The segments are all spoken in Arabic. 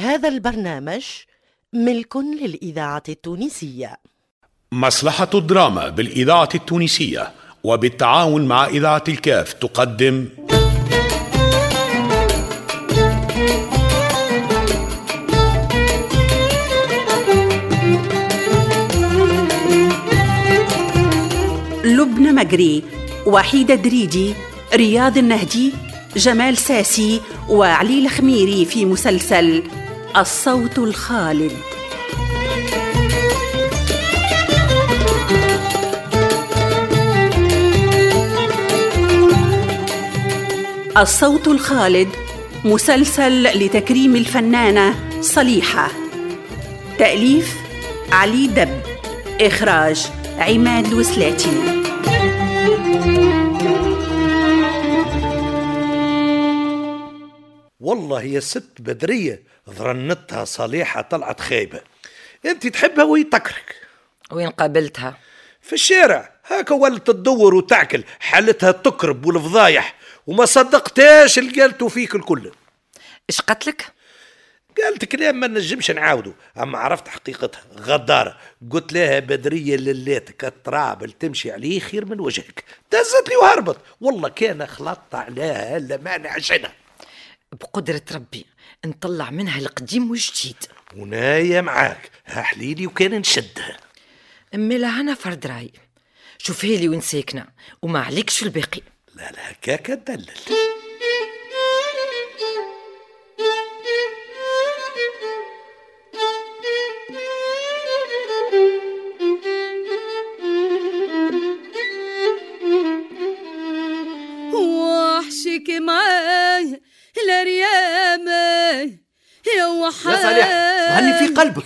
هذا البرنامج ملك للإذاعة التونسية. مصلحة الدراما بالإذاعة التونسية وبالتعاون مع إذاعة الكاف تقدم. لبنى مجري وحيدة دريدي رياض النهدي جمال ساسي وعلي الخميري في مسلسل الصوت الخالد. الصوت الخالد مسلسل لتكريم الفنانة صليحة. تأليف علي دب. إخراج عماد الوسلاتي والله يا ست بدرية ظنتها صالحة طلعت خايبة. انت تحبها وهي تكرك. وين قابلتها؟ في الشارع. هاكا ولت تدور وتعكل حالتها تكرب والفضايح وما صدقتاش اللي قالته فيك الكل. إيش قتلك قالت كلام ما نجمش نعاودو. أما عرفت حقيقتها. غدارة. قلت لها بدرية للاتك التراب تمشي عليه خير من وجهك. دزت لي وهربت. والله كان خلطت عليها الا ما نعشنها بقدرة ربي نطلع منها القديم والجديد. ونايا معاك. ها حليلي وكان نشدها. أمي لها فرد رأي. شوفي لي وين ساكنة وما عليكش في الباقي. لا لا هكاك تدلل. وحشك معاي لريامي يا وحاي يا صالح وهني في قلبك.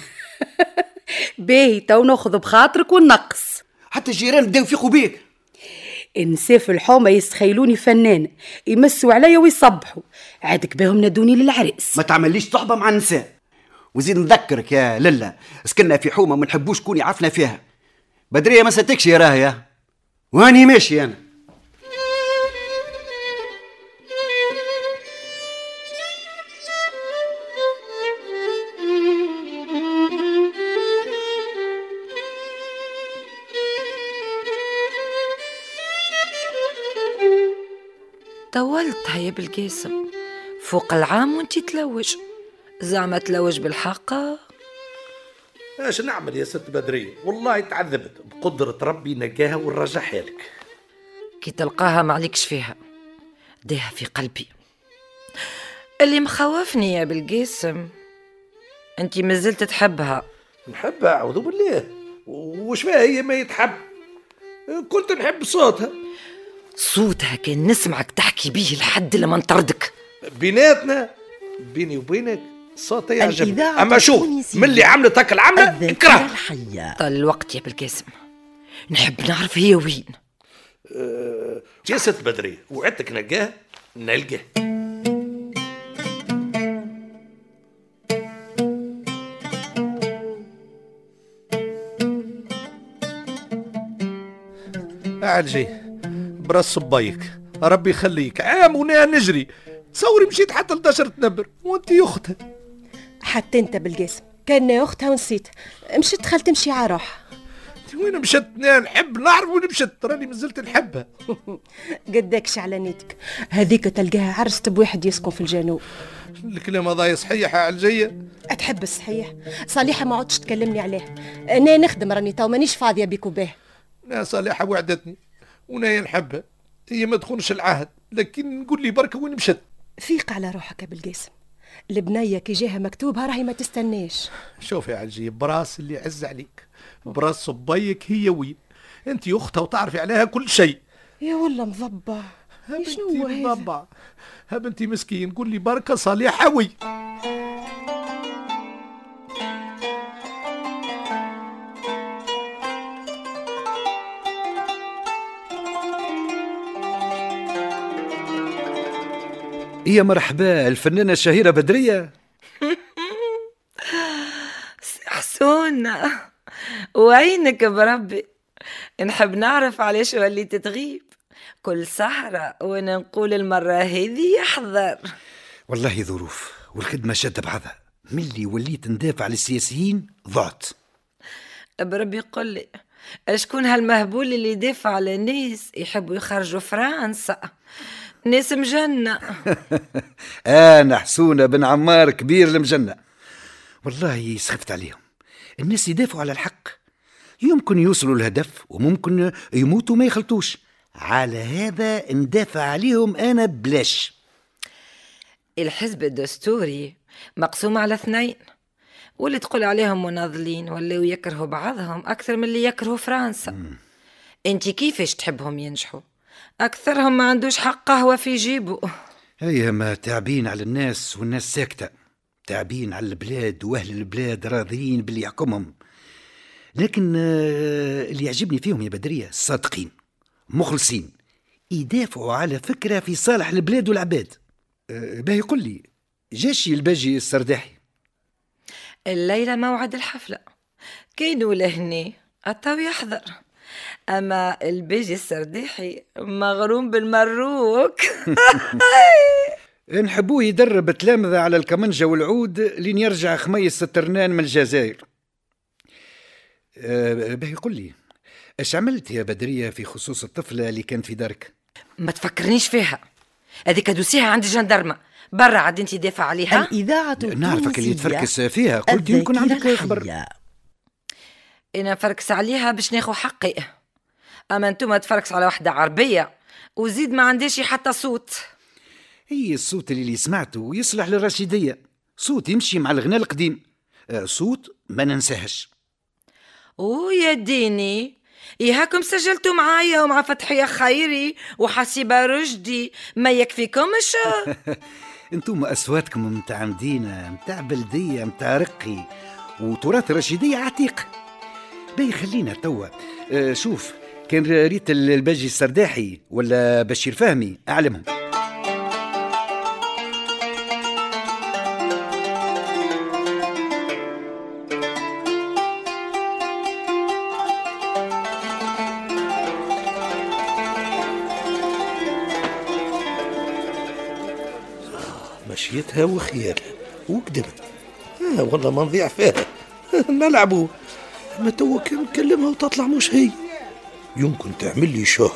باهي تو ناخذ بخاطرك ونقص. حتى الجيران بداو يفيقوا بيك. النساء في الحومة يستخيلوني فنانة يمسوا عليا ويصبحوا. عادك بهم نادوني للعريس ما تعمليش صحبة مع النساء وزيد نذكرك يا للا سكننا في حومة ما نحبوش كوني عرفنا فيها. بدرية ما ستكش يا راهي واني ماشي أنا. طولتها يا بالقاسم فوق العام وانتي تلوج. زعما تلوج بالحق. إيش نعمل يا ست بدرية والله تعذبت بقدرة ربي نقاها ونرجعها لك كي تلقاها ما عليكش فيها. ديها في قلبي. اللي مخوفني يا بالقاسم انتي مازلت تحبها. نحبها أعوذ بالله. وش فيها هي ما يتحب؟ كنت نحب صوتها. صوتها كان نسمعك تحكي بيه لحد لما نطردك. بيناتنا بيني وبينك الإذاعة أما شوف التونسية. من اللي عملت هكا العملة الذاكرة اكره الحية. طال الوقت يا بالقاسم نحب نعرف هي وين. يا ست بدرية وعدتك نلقاه؟ نلقاه. عالجي براس صبايك. ربي يخليك. عام وأنا نجري. تصوري مشيت حتى لدشرة نبر. وانت أختها. حتى أنت بالقاسم. كان أختها ونسيت. مشيت دخلت تمشي على روحها. وين مشت نحب نعرف وين مشت راني مازلت نحبها. قداكش على نيتك. هذيك تلقاها عرست بواحد يسكن في الجنوب. الكلام هذا صحيح عالجية تحب الصحيح. صالحة ما عدتش تكلمني عليه. أنا نخدم راني تو مانيش فاضية بيك وباه لا صالحة وعدتني. وأنا نحبها هي ما تخونش العهد لكن نقول لي بركة وين مشت؟ فيق على روحك يا بالقاسم البنية كي جاها مكتوبها راهي ما تستناش. شوف يا عالجي براس اللي عز عليك. براس صبيك هي وين. انت أختها وتعرفي عليها كل شيء. يا والله مضبع شنو هو هذا؟ مضبع ها بنتي مسكين قول لي بركة صالحة وي. يا مرحبا الفنانة الشهيرة بدرية. حسونة وعينك بربي نحب نعرف علاش وليت تغيب كل سهرة وأنا نقول المرة هذه يحضر. والله ظروف والخدمة شادة بعضها. ملي وليت ندافع على السياسيين ضعت. بربي قل لي شكون هالمهبول اللي يدافع على الناس يحبوا يخرجوا فرنسا؟ ناس مجنة أنا حسونة بن عمار كبير المجنة. والله سخفت عليهم. الناس يدافعوا على الحق. يمكن يوصلوا الهدف وممكن يموتوا ما يخلطوش. على هذا ندافع عليهم أنا بلاش. الحزب الدستوري مقسوم على اثنين. واللي تقول عليهم مناضلين ولاو يكرهوا بعضهم أكثر من اللي يكرهوا فرنسا. أنت كيفاش تحبهم ينجحوا؟ أكثرهم ما عندوش حق قهوة في جيبه. هيا ما تعبين على الناس والناس ساكتة. تعبين على البلاد وأهل البلاد راضيين باللي يحكمهم. لكن آه، اللي يعجبني فيهم يا بدرية صادقين مخلصين يدافعوا على فكرة في صالح البلاد والعباد. آه، باهي يقول لي جاشي الباجي السرداحي. الليلة موعد الحفلة. كاينوا لهني التو يحضر. أما البيجي السرديحي مغروم بالمروك. نحبوه يدرب تلامذة على الكمنجة والعود لين يرجع خميس الترنان من الجزائر. أه به يقول لي إيش عملت يا بدرية في خصوص الطفلة اللي كانت في دارك؟ ما تفكرنيش فيها. هذيك دوسيها عند الجندرمة. برا عاد انت دافع عليها. الإذاعة نعرفك اللي تفركس فيها. قلت يمكن عندك خبر. إنا نفركس عليها باش ناخو حقي. أما أنتم تفركس على واحدة عربية. وزيد ما عنديش حتى صوت. هي الصوت اللي سمعته يصلح للرشيدية. صوت يمشي مع الغناء القديم. آه، صوت ما ننساهش. ويا ديني. إيهاكم سجلتوا معايا ومع فتحية خيري وحسيبة رشدي. ما يكفيكمش أنتم أصواتكم متاع مدينة متاع بلدية متاع رقي. وتراث رشيدية عتيق. باي خلينا توا. آه شوف كان ريت الباجي السرداحي ولا بشير فهمي؟ أعلمهم. مشيتها وخيالها وقدم آه والله ما نضيع فيها. نلعبوا. أما توا كان نكلمها وتطلع مش هي. يمكن تعمل لي شه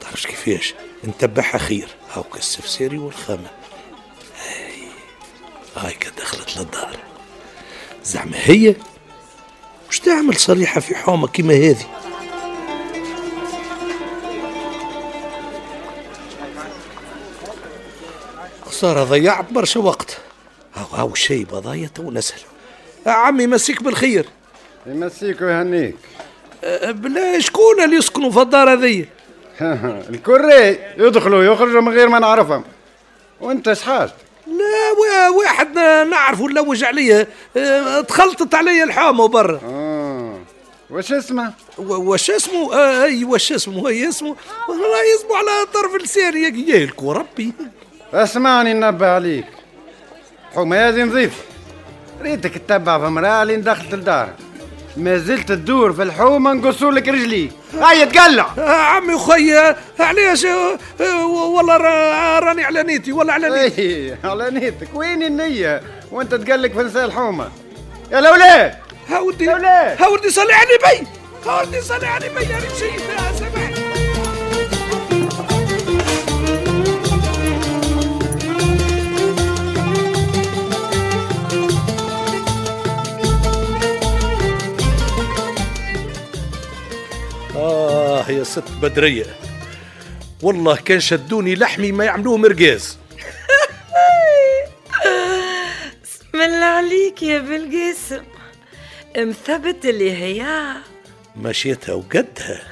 تعرفش كيفاش؟ نتبعها خير هاو كالسفسيري والخامة. هاي هاي دخلت للدار. زعما هي؟ وش تعمل صريحة في حومة كيما هذه؟ صار ضيعت برشا وقت. هاو هاو شي بضايا تو نسهل عمي مسيك بالخير. يمسيك ويهنيك. بلا شكون اللي يسكنوا في الدار هذي؟ الكري يدخلوا يخرجوا من غير ما نعرفهم. وانت شحاجتك لا واحد نعرفه نلوج عليه تخلطت علي الحامة برا. آه. وش اسمه؟ وش اسمه؟ آه أي وش اسمه؟ أي اسمه؟ راه اسمه على طرف لساني ياك ربي. اسمعني ننبه عليك. حومة هذه نظيفة ريتك تتبع في مرأة لين دخلت الدار ما زلت تدور في الحومة نقصوا لك رجلي. هيا تقلع. آه عمي وخي علاش؟ آه والله راني على نيتي والله على نيتي. إيه على نيتك. وين النية؟ وانت تقلق في نساء الحومة. يا الاولاد هاودي هاودي صلي على بي. هاودي صلي على بي أنا مشيت سامحني. يا ست بدرية. والله كان شدوني لحمي ما يعملوه مرقاز بسم الله عليك يا بالقاسم مثبت اللي هي. مشيتها وقدها.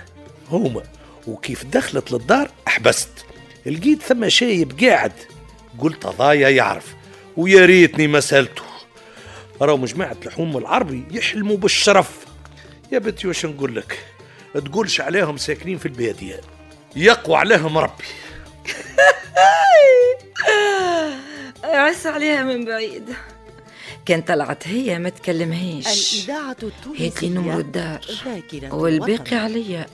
هما وكيف دخلت للدار أحبست. لقيت ثم شايب قاعد. قلت ضايا يعرف ويا ريتني ما سألته. راهم جماعة الحوم العربي يحلموا بالشرف. يا بنتي واش نقول لك؟ تقولش عليهم ساكنين في البادية يقوى عليهم ربي. عس عليها من بعيد. كان طلعت هي ما تكلمهيش. الإذاعة التونسية لي نمر الدار. والباقي عليا.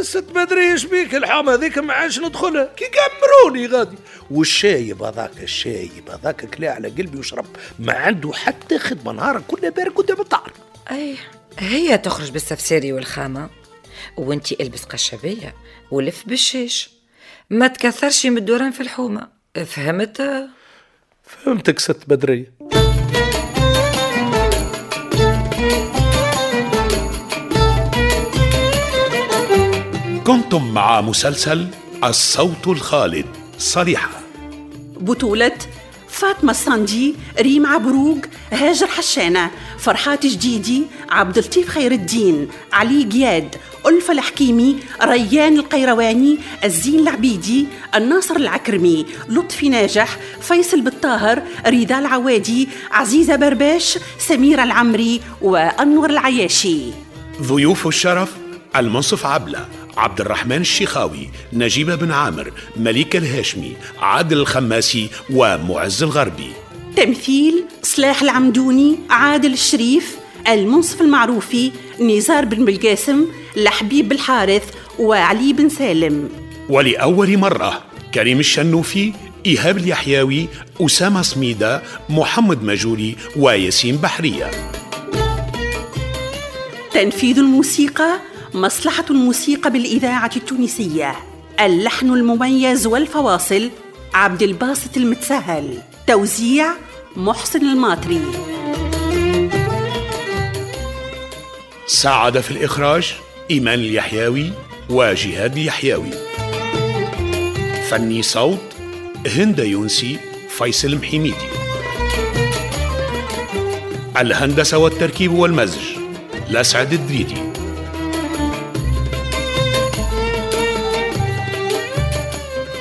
ست بدري إيش بيك الحومه هذيك ما عادش ندخلها كي قمروني غادي. والشايب هذاك الشايب هذاك كلا على قلبي وشرب. ما عنده حتى خدمة نهار كله بارك قدام الدار أي. هي تخرج بالسفساري والخامة وانتي البس قشبية ولف بالشيش. ما تكثرش من الدوران في الحومة. فهمت؟ فهمتك ست بدرية كنتم مع مسلسل الصوت الخالد صريحة. بطولة فاطمة الصندي ريم عبروق هاجر حشانة فرحات جديدي عبد اللطيف خير الدين علي جياد ألفة الحكيمي ريان القيرواني الزين العبيدي الناصر العكرمي لطفي ناجح فيصل بالطاهر رضا العوادي عزيزة برباش سميرة العمري وأنور العياشي. ضيوف الشرف المنصف عبلة عبد الرحمن الشيخاوي نجيب بن عامر مليك الهاشمي عادل الخماسي ومعز الغربي. تمثيل صلاح العمدوني عادل الشريف المنصف المعروفي نزار بن بالقاسم لحبيب الحارث وعلي بن سالم. ولأول مرة كريم الشنوفي إيهاب اليحياوي أسامة سميدة محمد مجولي وياسين بحرية. تنفيذ الموسيقى مصلحة الموسيقى بالإذاعة التونسية. اللحن المميز والفواصل عبد الباسط المتسهل توزيع محسن الماطري. ساعد في الإخراج إيمان اليحياوي وجهاد اليحياوي فني صوت هند يونسي فيصل محميدي الهندسة والتركيب والمزج لسعد الدريدي.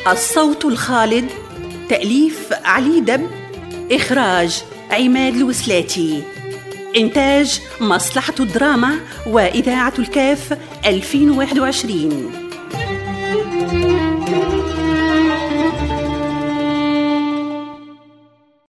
الصوت الخالد تأليف علي دب إخراج عماد الوسلاتي إنتاج مصلحة الدراما وإذاعة الكاف 2021